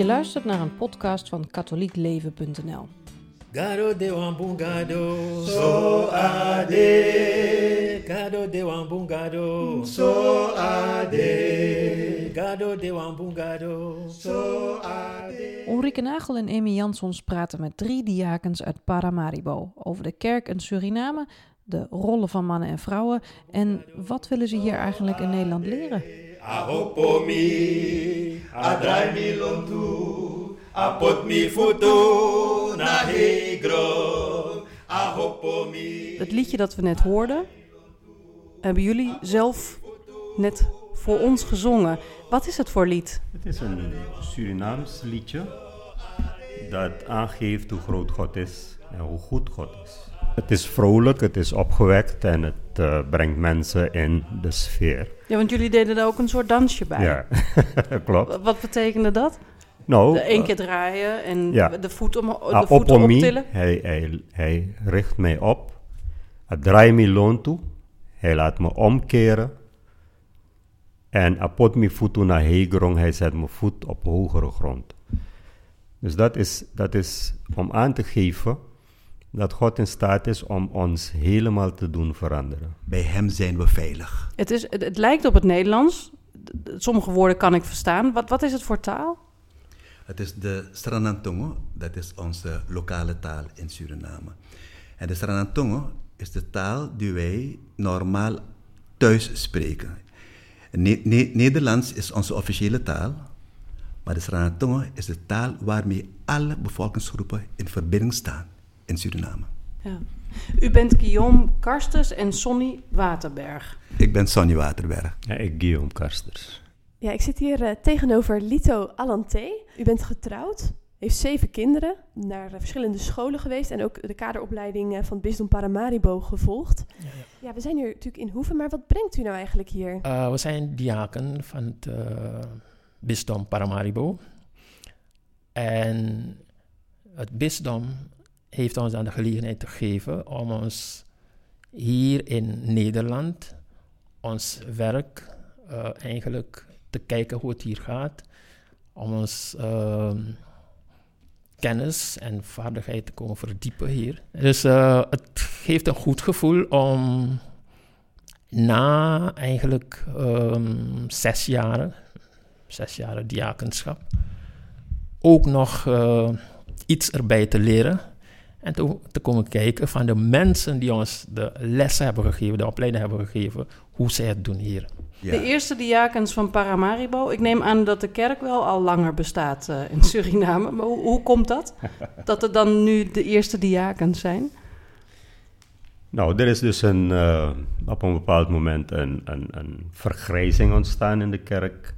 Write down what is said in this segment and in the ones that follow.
Je luistert naar een podcast van katholiekleven.nl. Gado de wambungado, so ade. Gado de wambungado, so ade. Gado de wambungado, so ade. Ulrike Nagel en Amy Jansons praten met drie diakens uit Paramaribo over de kerk in Suriname, de rollen van mannen en vrouwen en wat willen ze hier eigenlijk in Nederland leren. Ahopomi, adrai mi lontu, apot mi futu na hegro. Ahopomi. Het liedje dat we net hoorden, hebben jullie zelf net voor ons gezongen. Wat is het voor lied? Het is een Surinaams liedje dat aangeeft hoe groot God is en hoe goed God is. Het is vrolijk, het is opgewekt en het eh, brengt mensen in de sfeer. Ja, want jullie deden daar ook een soort dansje bij. Ja, klopt. Wat betekende dat? Nou, De één keer draaien en ja. de, voet om, de voeten opomi, optillen. hij, hij, hij richt mij op. Het draai me loon toe. Hij laat me omkeren. En apot me voet naar hegrong. Hij zet mijn voet op hogere grond. Dus dat is, dat is om aan te geven dat God in staat is om ons helemaal te doen veranderen. Bij Hem zijn we veilig. Het, is, het, het lijkt op het Nederlands. Sommige woorden kan ik verstaan. Wat, wat is het voor taal? Het is de Sranantongo, dat is onze lokale taal in Suriname. En de Sranantongo is de taal die wij normaal thuis spreken. Ne- Ne- Nederlands is onze officiële taal, maar de Sranantongo is de taal waarmee alle bevolkingsgroepen in verbinding staan in Suriname. Ja. U bent Guillaume Karstens en Sonny Waterberg. Ik ben Sonny Waterberg. Ja, ik Guillaume Karsters. Ja, ik zit hier eh, tegenover Lito Allanté. U bent getrouwd, heeft zeven kinderen, naar eh, verschillende scholen geweest en ook de kaderopleiding eh, van het bisdom Paramaribo gevolgd. Ja, we zijn hier natuurlijk in Hoeven, maar wat brengt u nou eigenlijk hier? Uh, we zijn diaken van het uh, bisdom Paramaribo. En het bisdom heeft ons dan de gelegenheid gegeven om ons hier in Nederland ons werk uh, eigenlijk te kijken hoe het hier gaat. Om ons uh, kennis en vaardigheid te komen verdiepen hier. Dus uh, het geeft een goed gevoel om na eigenlijk um, zes jaren, zes jaren diakenschap, ook nog uh, iets erbij te leren. En te, te komen kijken van de mensen die ons de lessen hebben gegeven, de opleiding hebben gegeven, hoe zij het doen hier. Ja. De eerste diakens van Paramaribo. Ik neem aan dat de kerk wel al langer bestaat uh, in Suriname. Maar hoe, hoe komt dat? dat er dan nu de eerste diakens zijn? Nou, er is dus een, uh, op een bepaald moment een, een, een, vergrijzing ontstaan in de kerk.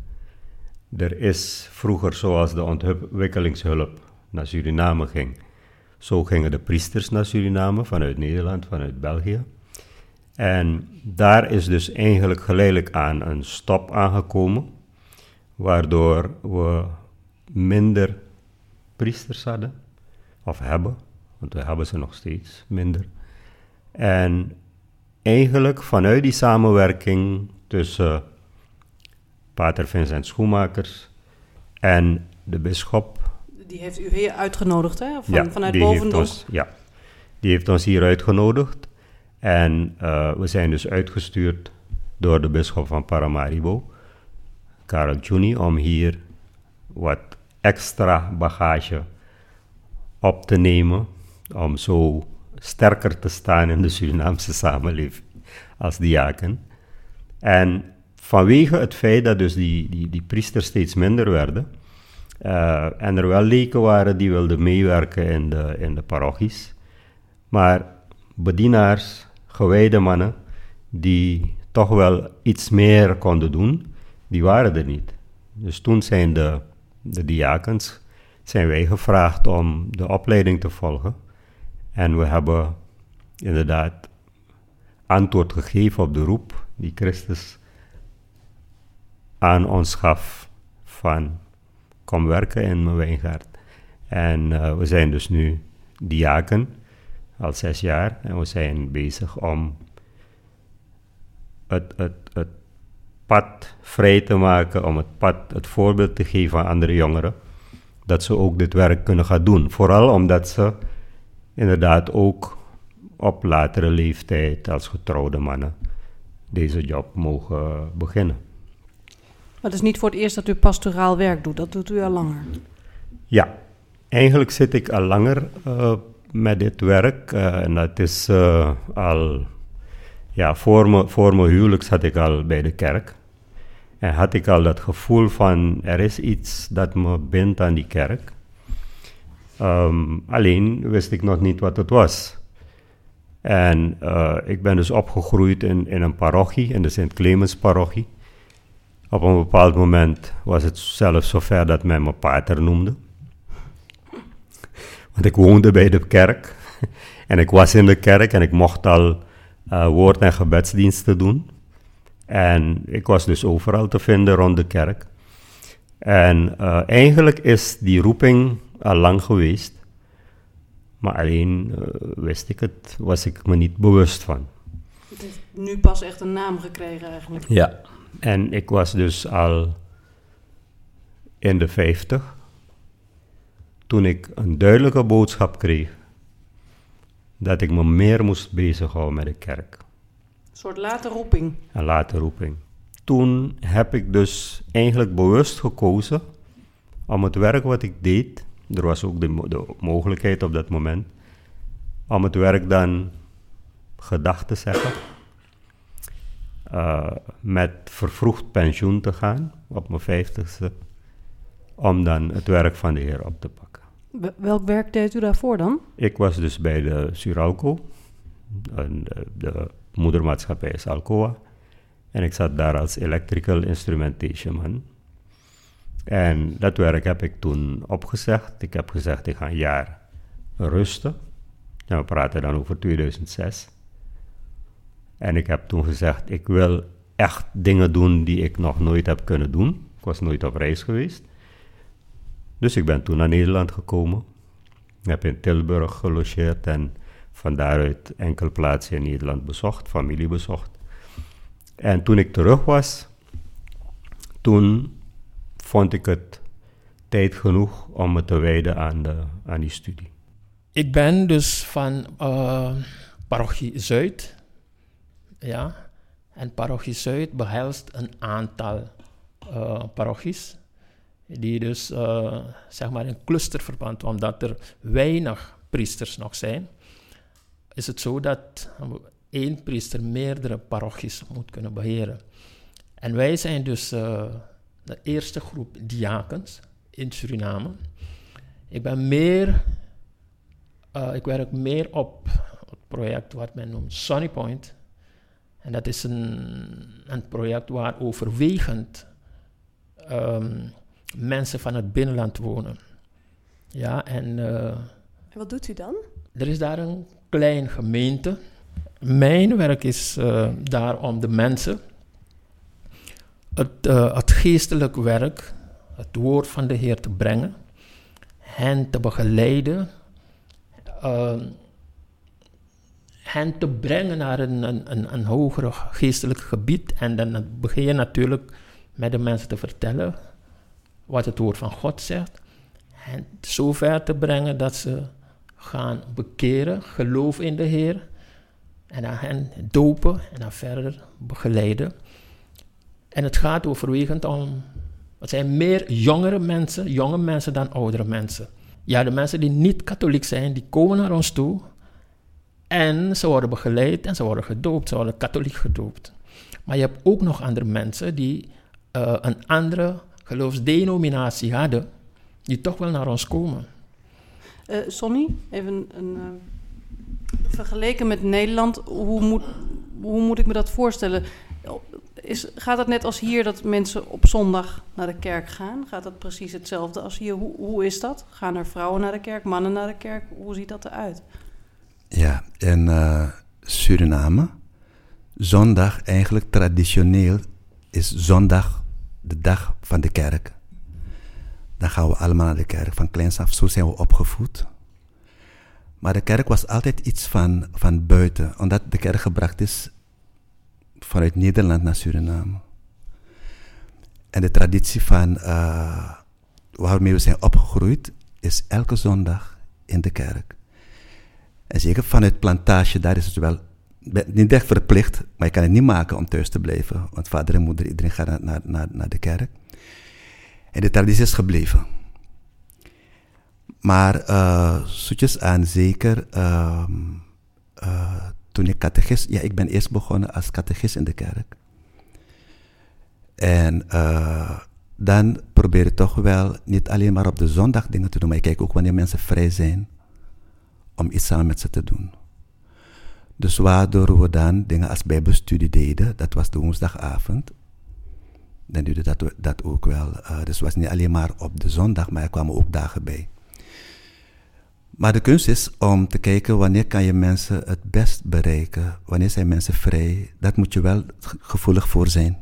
Er is vroeger, zoals de ontwikkelingshulp naar Suriname ging, zo gingen de priesters naar Suriname vanuit Nederland, vanuit België. En daar is dus eigenlijk geleidelijk aan een stop aangekomen, waardoor we minder priesters hadden, of hebben, want we hebben ze nog steeds minder. En eigenlijk vanuit die samenwerking tussen Pater Vincent Schoenmakers en de bisschop. Die heeft u hier uitgenodigd, hè? Van, ja, vanuit die Bovendorp? Heeft ons, ja, die heeft ons hier uitgenodigd. En uh, we zijn dus uitgestuurd door de bisschop van Paramaribo, Karel Juni, om hier wat extra bagage op te nemen. Om zo sterker te staan in de Surinaamse samenleving als diaken. En vanwege het feit dat dus die, die, die priesters steeds minder werden, uh, en er wel leken waren die wilden meewerken in de, in de parochies, maar bedienaars, gewijde mannen, die toch wel iets meer konden doen, die waren er niet. Dus toen zijn de, de diakens, zijn wij gevraagd om de opleiding te volgen. En we hebben inderdaad antwoord gegeven op de roep die Christus aan ons gaf van kom werken in mijn wijngaard. En uh, we zijn dus nu diaken al zes jaar en we zijn bezig om het, het, het pad vrij te maken, om het pad, het voorbeeld te geven aan andere jongeren. dat ze ook dit werk kunnen gaan doen. Vooral omdat ze inderdaad ook op latere leeftijd als getrouwde mannen deze job mogen beginnen. Maar het is niet voor het eerst dat u pastoraal werk doet, dat doet u al langer. Ja, eigenlijk zit ik al langer uh, met dit werk. Uh, en dat is uh, al, ja, voor, me, voor mijn huwelijk zat ik al bij de kerk. En had ik al dat gevoel van er is iets dat me bindt aan die kerk. Um, alleen wist ik nog niet wat het was. En ik ben dus opgegroeid in, in een parochie, in de Sint-Clemens parochie. Op een bepaald moment was het zelfs zover dat men me pater noemde. Want ik woonde bij de kerk. en ik was in de kerk en ik mocht al uh, woord- en gebedsdiensten doen. En ik was dus overal te vinden rond de kerk. En uh, eigenlijk is die roeping al lang geweest. Maar alleen uh, wist ik het, was ik me niet bewust van. Het heeft nu pas echt een naam gekregen eigenlijk. Ja, en ik was dus al in de 50 toen ik een duidelijke boodschap kreeg dat ik me meer moest bezighouden met de kerk. Een soort late roeping. Een late roeping. Toen heb ik dus eigenlijk bewust gekozen om het werk wat ik deed, er was ook de, de mogelijkheid op dat moment, om het werk dan gedacht te zeggen, uh, met vervroegd pensioen te gaan op mijn vijftigste, om dan het werk van de Heer op te pakken. Welk werk deed u daarvoor dan? Ik was dus bij de Suralco, de, de moedermaatschappij is Alcoa. En ik zat daar als electrical instrumentation man. En dat werk heb ik toen opgezegd. Ik heb gezegd, ik ga een jaar rusten. En we praten dan over 2006. En ik heb toen gezegd, ik wil echt dingen doen die ik nog nooit heb kunnen doen. Ik was nooit op reis geweest. Dus ik ben toen naar Nederland gekomen. Ik heb in Tilburg gelogeerd en van daaruit enkele plaatsen in Nederland bezocht, familie bezocht. En toen ik terug was, toen vond ik het tijd genoeg om me te wijden aan, de, aan die studie. Ik ben dus van uh, parochie Zuid. Ja, en parochie Zuid behelst een aantal uh, parochies. Die dus uh, zeg maar in clusterverband, omdat er weinig priesters nog zijn, is het zo dat één priester meerdere parochies moet kunnen beheren. En wij zijn dus uh, de eerste groep diakens in Suriname. Ik ben meer, ik werk meer op het project wat men noemt Sunny Point. En dat is een, een project waar overwegend um, mensen van het binnenland wonen. Ja, en, uh, en wat doet u dan? Er is daar een klein gemeente. Mijn werk is uh, daar om de mensen het, uh, het geestelijk werk, het woord van de Heer te brengen, hen te begeleiden, uh, hen te brengen naar een, een, een, hoger geestelijk gebied. En dan begin je natuurlijk met de mensen te vertellen wat het woord van God zegt. En zover te brengen dat ze gaan bekeren, geloof in de Heer. En dan hen dopen en dan verder begeleiden. En het gaat overwegend om, het zijn meer jongere mensen, jonge mensen dan oudere mensen. Ja, de mensen die niet katholiek zijn, die komen naar ons toe. En ze worden begeleid en ze worden gedoopt, ze worden katholiek gedoopt. Maar je hebt ook nog andere mensen die uh, een andere geloofsdenominatie hadden, die toch wel naar ons komen. Uh, Sonny, even een, uh, vergeleken met Nederland, hoe moet, hoe moet ik me dat voorstellen? Is, gaat het net als hier dat mensen op zondag naar de kerk gaan? Gaat dat precies hetzelfde als hier? Hoe, hoe is dat? Gaan er vrouwen naar de kerk, mannen naar de kerk? Hoe ziet dat eruit? Ja, in uh, Suriname, zondag eigenlijk traditioneel is zondag de dag van de kerk. Dan gaan we allemaal naar de kerk van kleins af. Zo zijn we opgevoed. Maar de kerk was altijd iets van, van buiten, omdat de kerk gebracht is vanuit Nederland naar Suriname. En de traditie van uh, waarmee we zijn opgegroeid, is elke zondag in de kerk. En zeker vanuit plantage, daar is het wel niet echt verplicht, maar je kan het niet maken om thuis te blijven. Want vader en moeder, iedereen gaat naar, naar, naar de kerk. En de traditie is gebleven. Maar uh, zoetjes aan, zeker uh, uh, toen ik catechist... Ja, ik ben eerst begonnen als catechist in de kerk. En uh, dan probeer ik toch wel niet alleen maar op de zondag dingen te doen, maar ik kijk ook wanneer mensen vrij zijn om iets samen met ze te doen. Dus waardoor we dan dingen als bijbelstudie deden, dat was de woensdagavond. Dan duurde dat, dat ook wel. Uh, dus het was niet alleen maar op de zondag, maar er kwamen ook dagen bij. Maar de kunst is om te kijken wanneer kan je mensen het best bereiken. Wanneer zijn mensen vrij. Dat moet je wel gevoelig voor zijn.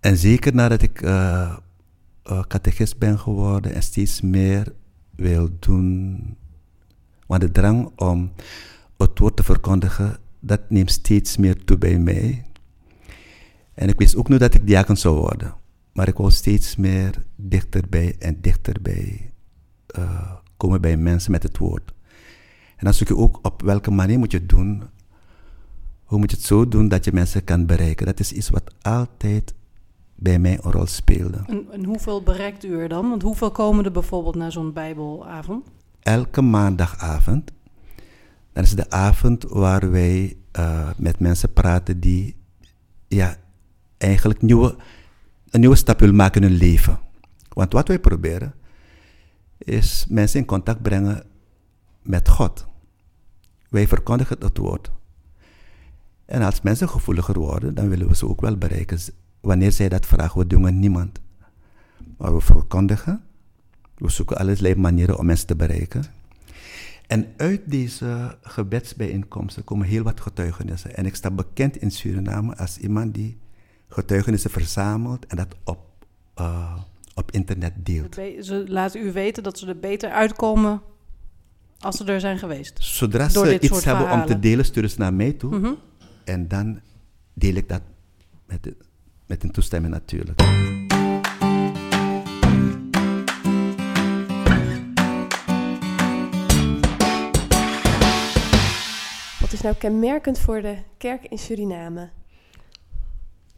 En zeker nadat ik uh, catechist ben geworden en steeds meer wil doen. Want de drang om het woord te verkondigen, dat neemt steeds meer toe bij mij. En ik wist ook nu dat ik diaken zou worden. Maar ik wil steeds meer dichterbij en dichterbij uh, komen bij mensen met het woord. En dan zoek je ook op welke manier moet je het doen. Hoe moet je het zo doen dat je mensen kan bereiken. Dat is iets wat altijd bij mij een rol speelde. En, en hoeveel bereikt u er dan? Want hoeveel komen er bijvoorbeeld naar zo'n bijbelavond? Elke maandagavond. Dat is de avond waar wij uh, met mensen praten die ja, eigenlijk nieuwe, een nieuwe stap willen maken in hun leven. Want wat wij proberen is mensen in contact brengen met God. Wij verkondigen het woord. En als mensen gevoeliger worden, dan willen we ze ook wel bereiken. Wanneer zij dat vragen, we doen niemand. Maar we verkondigen. We zoeken allerlei manieren om mensen te bereiken. En uit deze gebedsbijeenkomsten komen heel wat getuigenissen. En ik sta bekend in Suriname als iemand die getuigenissen verzamelt en dat op, uh, op internet deelt. Ze laten u weten dat ze er beter uitkomen als ze er zijn geweest. Zodra ze iets hebben om te delen, sturen ze naar mij toe. Mm -hmm. En dan deel ik dat met, de, met een toestemming natuurlijk. Is nou kenmerkend voor de kerk in Suriname?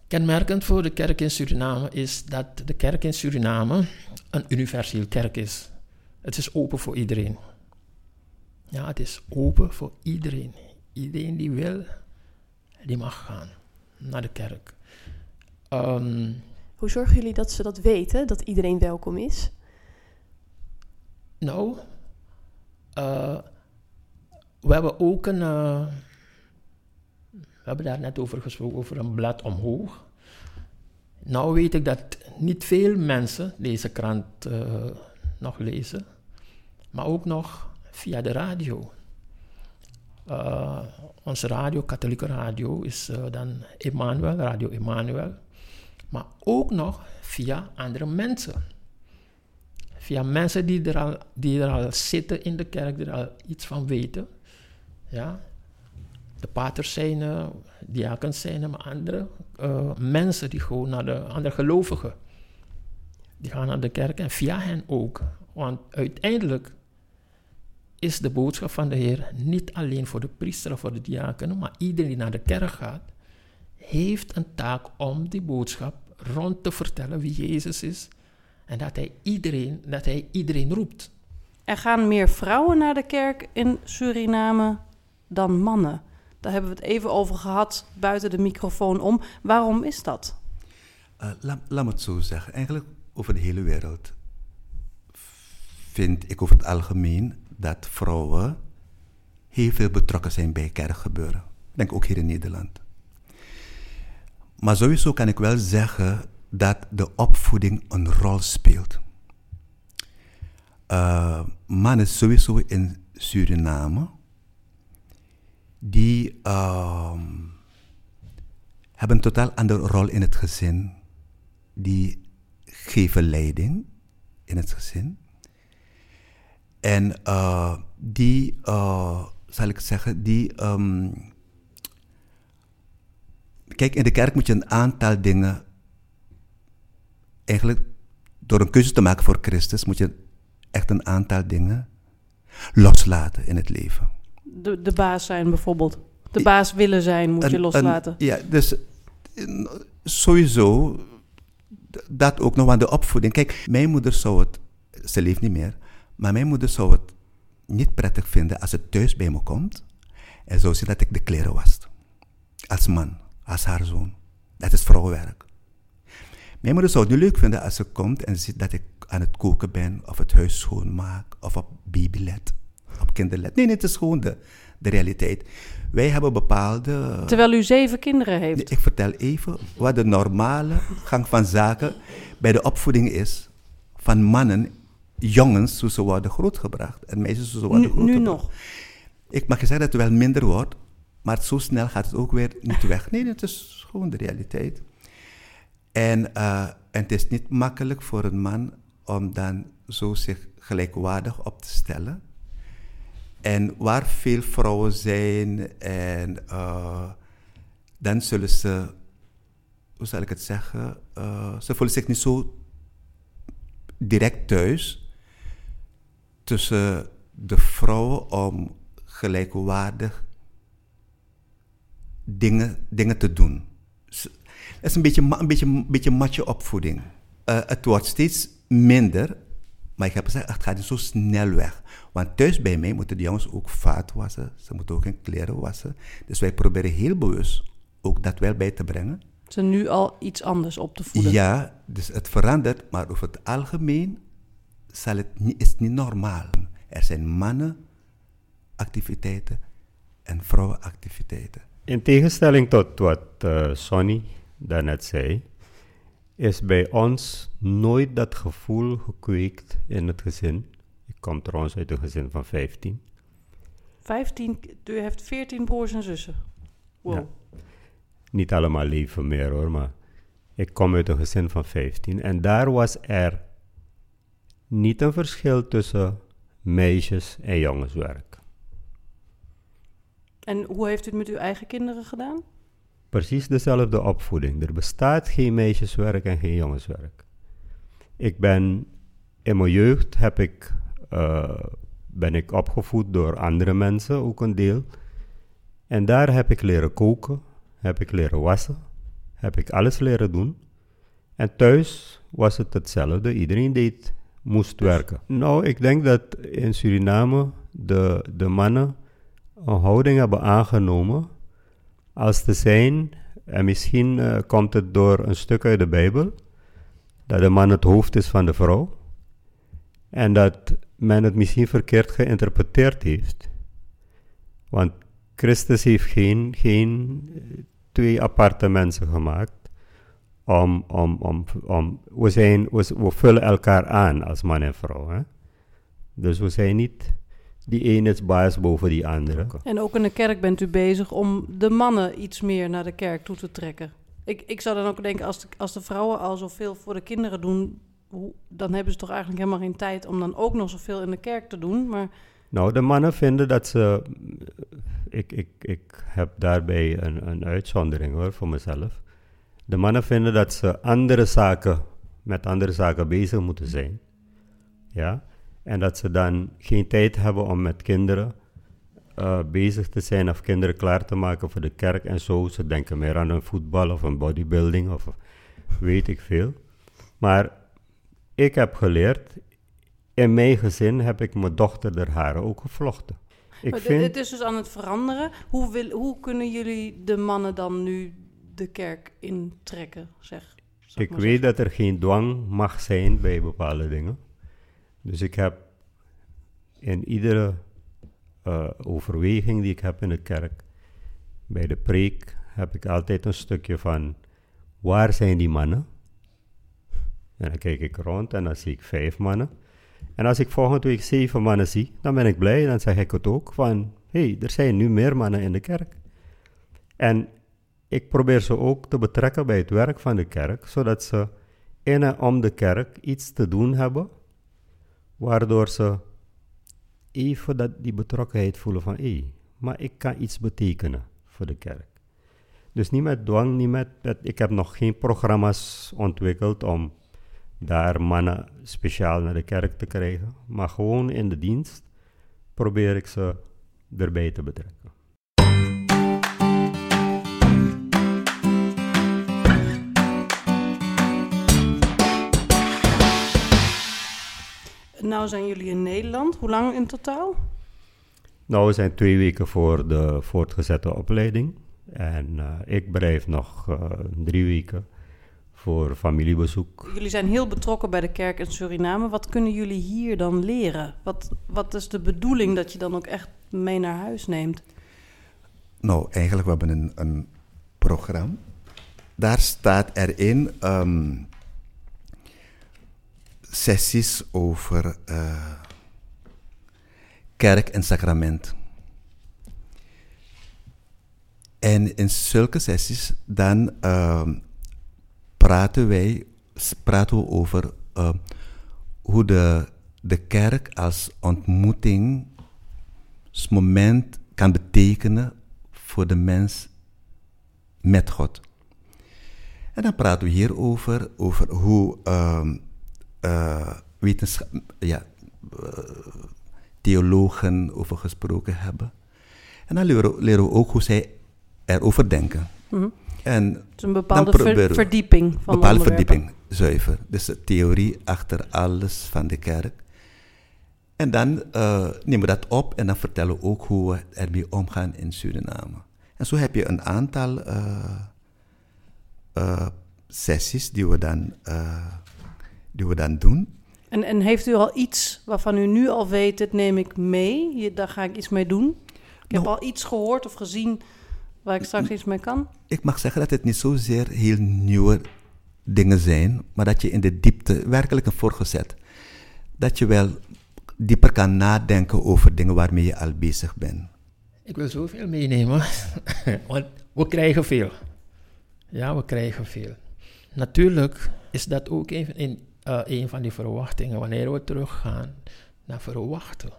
Kenmerkend voor de kerk in Suriname is dat de kerk in Suriname een universeel kerk is. Het is open voor iedereen. Ja, het is open voor iedereen. Iedereen die wil, die mag gaan naar de kerk. Um, Hoe zorgen jullie dat ze dat weten, dat iedereen welkom is? Nou, uh, we hebben ook een. Uh, we hebben daar net over gesproken, over een blad omhoog. Nou weet ik dat niet veel mensen deze krant uh, nog lezen, maar ook nog via de radio. Uh, onze radio, katholieke radio, is dan Emmanuel, Radio Emmanuel. Maar ook nog via andere mensen. Via mensen die er al, die er al zitten in de kerk, die er al iets van weten. Ja, de paters zijn, diakens zijn, maar andere uh, mensen die gewoon naar de andere gelovigen. Die gaan naar de kerk en via hen ook. Want uiteindelijk is de boodschap van de Heer niet alleen voor de priester of voor de diaken, maar iedereen die naar de kerk gaat, heeft een taak om die boodschap rond te vertellen wie Jezus is en dat hij iedereen, dat hij iedereen roept. Er gaan meer vrouwen naar de kerk in Suriname dan mannen. Daar hebben we het even over gehad buiten de microfoon om. Waarom is dat? Uh, laat, laat me het zo zeggen. Eigenlijk over de hele wereld vind ik over het algemeen dat vrouwen heel veel betrokken zijn bij kerkgebeuren. Ik denk ook hier in Nederland. Maar sowieso kan ik wel zeggen dat de opvoeding een rol speelt. Uh, mannen sowieso in Suriname die uh, hebben een totaal andere rol in het gezin. Die geven leiding in het gezin. En uh, die, uh, zal ik zeggen, die. Um, kijk, in de kerk moet je een aantal dingen eigenlijk door een keuze te maken voor Christus moet je echt een aantal dingen loslaten in het leven. De, de baas zijn bijvoorbeeld. De baas willen zijn moet je loslaten. een- ja, dus sowieso dat ook nog aan de opvoeding. Kijk, mijn moeder zou het, ze leeft niet meer, maar mijn moeder zou het niet prettig vinden als ze thuis bij me komt en zou zien dat ik de kleren was. Als man, als haar zoon. Dat is vrouwenwerk. Mijn moeder zou het niet leuk vinden als ze komt en ziet dat ik aan het koken ben, of het huis schoonmaak, of op baby let, op kinderlet. Nee, nee, het is gewoon de, de realiteit. Wij hebben bepaalde... Terwijl u zeven kinderen heeft. Ik vertel even wat de normale gang van zaken bij de opvoeding is van mannen, jongens, hoe ze worden grootgebracht en meisjes hoe ze worden Nu, nu grootgebracht. nog. Ik mag je zeggen dat het wel minder wordt, maar zo snel gaat het ook weer niet weg. Nee, het is gewoon de realiteit. En, eh, en het is niet makkelijk voor een man om dan zo zich gelijkwaardig op te stellen. En waar veel vrouwen zijn, en eh, dan zullen ze, hoe zal ik het zeggen, eh, ze voelen zich niet zo direct thuis tussen de vrouwen om gelijkwaardig dingen, dingen te doen. Het is een beetje, een beetje, een beetje matje opvoeding. Eh, het wordt steeds minder, maar ik heb gezegd, het gaat niet zo snel weg. Want thuis bij mij moeten de jongens ook vaat wassen, ze moeten ook hun kleren wassen. Dus wij proberen heel bewust ook dat wel bij te brengen. Ze nu al iets anders op te voeden. Ja, dus het verandert, maar over het algemeen zal het niet, is het niet normaal. Er zijn mannenactiviteiten en vrouwenactiviteiten. In tegenstelling tot wat eh, Sonny daarnet zei, is bij ons nooit dat gevoel gekweekt in het gezin. Ik kom trouwens uit een gezin van 15. 15, u heeft 14 broers en zussen. Wow. Ja. Niet allemaal leven meer hoor, maar ik kom uit een gezin van 15. En daar was er niet een verschil tussen meisjes- en jongenswerk. En hoe heeft u het met uw eigen kinderen gedaan? Precies dezelfde opvoeding. Er bestaat geen meisjeswerk en geen jongenswerk. Ik ben in mijn jeugd heb ik, eh, ben ik opgevoed door andere mensen, ook een deel. En daar heb ik leren koken, heb ik leren wassen, heb ik alles leren doen. En thuis was het hetzelfde. Iedereen deed, moest werken. Nou, ik denk dat in Suriname de, de mannen een houding hebben aangenomen als te zijn, en misschien eh, komt het door een stuk uit de Bijbel, dat de man het hoofd is van de vrouw, en dat men het misschien verkeerd geïnterpreteerd heeft. Want Christus heeft geen, geen eh, twee aparte mensen gemaakt. Om, om, om, om, we, zijn, we, we vullen elkaar aan als man en vrouw. Hè? Dus we zijn niet, die ene is baas boven die andere. En ook in de kerk bent u bezig om de mannen iets meer naar de kerk toe te trekken. Ik, ik zou dan ook denken, als de, als de vrouwen al zoveel voor de kinderen doen, hoe, dan hebben ze toch eigenlijk helemaal geen tijd om dan ook nog zoveel in de kerk te doen. Maar Nou, de mannen vinden dat ze. Ik, ik, ik heb daarbij een, een uitzondering hoor voor mezelf. De mannen vinden dat ze andere zaken, met andere zaken bezig moeten zijn. Ja. En dat ze dan geen tijd hebben om met kinderen eh, bezig te zijn of kinderen klaar te maken voor de kerk en zo. Ze denken meer aan een voetbal of een bodybuilding of weet ik veel. Maar ik heb geleerd, in mijn gezin heb ik mijn dochter de haren ook gevlochten. Ik Maar dit- vind, dit is dus aan het veranderen. Hoe, wil, hoe kunnen jullie de mannen dan nu de kerk intrekken, zeg? ik weet dat er geen dwang mag zijn bij bepaalde dingen. Dus ik heb in iedere eh, overweging die ik heb in de kerk, bij de preek, heb ik altijd een stukje van waar zijn die mannen? En dan kijk ik rond en dan zie ik vijf mannen. En als ik volgende week zeven mannen zie, dan ben ik blij. Dan zeg ik het ook van, hey, er zijn nu meer mannen in de kerk. En ik probeer ze ook te betrekken bij het werk van de kerk, zodat ze in en om de kerk iets te doen hebben, waardoor ze even dat, die betrokkenheid voelen van, hé, maar ik kan iets betekenen voor de kerk. Dus niet met dwang, niet met, met- ik heb nog geen programma's ontwikkeld om daar mannen speciaal naar de kerk te krijgen. Maar gewoon in de dienst probeer ik ze erbij te betrekken. Nou zijn jullie in Nederland. Hoe lang in totaal? Nou, we zijn twee weken voor de voortgezette opleiding. En eh, ik blijf nog eh, drie weken voor familiebezoek. Jullie zijn heel betrokken bij de kerk in Suriname. Wat kunnen jullie hier dan leren? Wat, wat is de bedoeling dat je dan ook echt mee naar huis neemt? Nou, eigenlijk we hebben een, een programma. Daar staat erin ehm, sessies over eh, kerk en sacrament. En in zulke sessies dan ehm, praten wij praten we over eh, hoe de, de kerk als ontmoetingsmoment kan betekenen voor de mens met God. En dan praten we hier over, over hoe ehm, wetenschap, ja, eh, theologen over gesproken hebben. En dan leren, we- leren we ook hoe zij erover denken. Mhm. En Het is een bepaalde ver- verdieping van bepaalde verdieping, zuiver. Dus de theorie achter alles van de kerk. En dan eh, nemen we dat op en dan vertellen we ook hoe we ermee omgaan in Suriname. En zo heb je een aantal sessies die we dan, die we dan doen. En, en heeft u al iets waarvan u nu al weet, dit neem ik mee, hier, daar ga ik iets mee doen? Ik heb Nou. al iets gehoord of gezien waar ik straks iets mee kan. Ik mag zeggen dat het niet zozeer heel nieuwe dingen zijn, maar dat je in de diepte werkelijk een voorgezet. Dat je wel dieper kan nadenken over dingen waarmee je al bezig bent. Ik wil zoveel meenemen, want we krijgen veel. Ja, we krijgen veel. Natuurlijk is dat ook een, een, eh, een van die verwachtingen. Wanneer we teruggaan, dan verwachten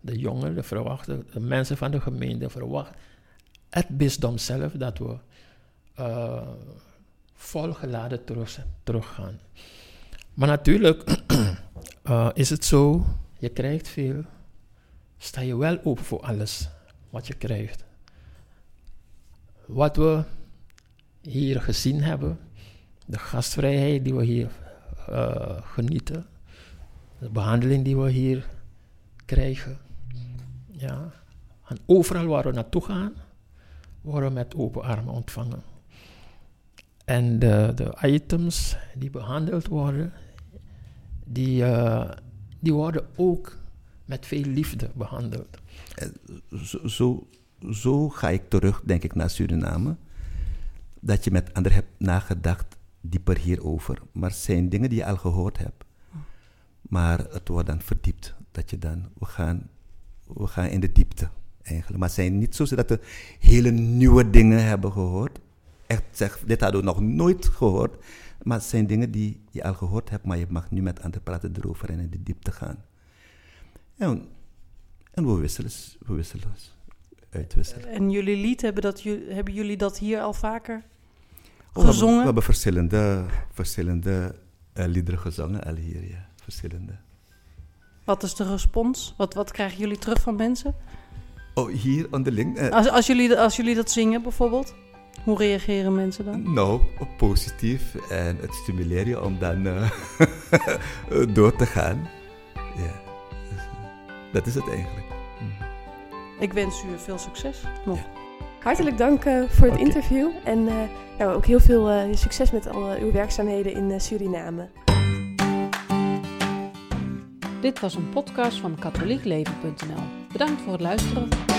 de jongeren, de verwachten, de mensen van de gemeente verwachten het bisdom zelf dat we eh, volgeladen terug, teruggaan. Maar natuurlijk eh, is het zo, je krijgt veel, sta je wel open voor alles wat je krijgt. Wat we hier gezien hebben, de gastvrijheid die we hier eh, genieten, de behandeling die we hier krijgen. Ja. En overal waar we naartoe gaan, worden we met open armen ontvangen. En de, de items die behandeld worden, die, eh, die worden ook met veel liefde behandeld. zo, zo, zo ga ik terug, denk ik, naar Suriname. Dat je met anderen hebt nagedacht, dieper hierover. Maar het zijn dingen die je al gehoord hebt. Maar het wordt dan verdiept. Dat je dan, we gaan, we gaan in de diepte eigenlijk. Maar het zijn niet zo dat we hele nieuwe dingen hebben gehoord. Echt zeg, dit hadden we nog nooit gehoord. Maar het zijn dingen die je al gehoord hebt, maar je mag nu met anderen praten erover en in de diepte gaan. En, en we wisselen, we wisselen, uitwisselen. En jullie lied, hebben, dat, hebben jullie dat hier al vaker We hebben- gezongen? We hebben verschillende, verschillende eh, liederen gezongen al hier, ja. Verschillende. Wat is de respons? Wat, wat krijgen jullie terug van mensen? Oh, hier onderling? eh, Als, als, jullie, als jullie dat zingen bijvoorbeeld, hoe reageren mensen dan? Nou, positief. En het stimuleert je om dan eh, door te gaan. Ja. Dat is het eigenlijk. Ik wens u veel succes nog. Ja. Hartelijk dank eh, voor het interview. En eh, ja, ook heel veel eh, succes met al uw werkzaamheden in Suriname. Dit was een podcast van katholiekleven.nl. Bedankt voor het luisteren.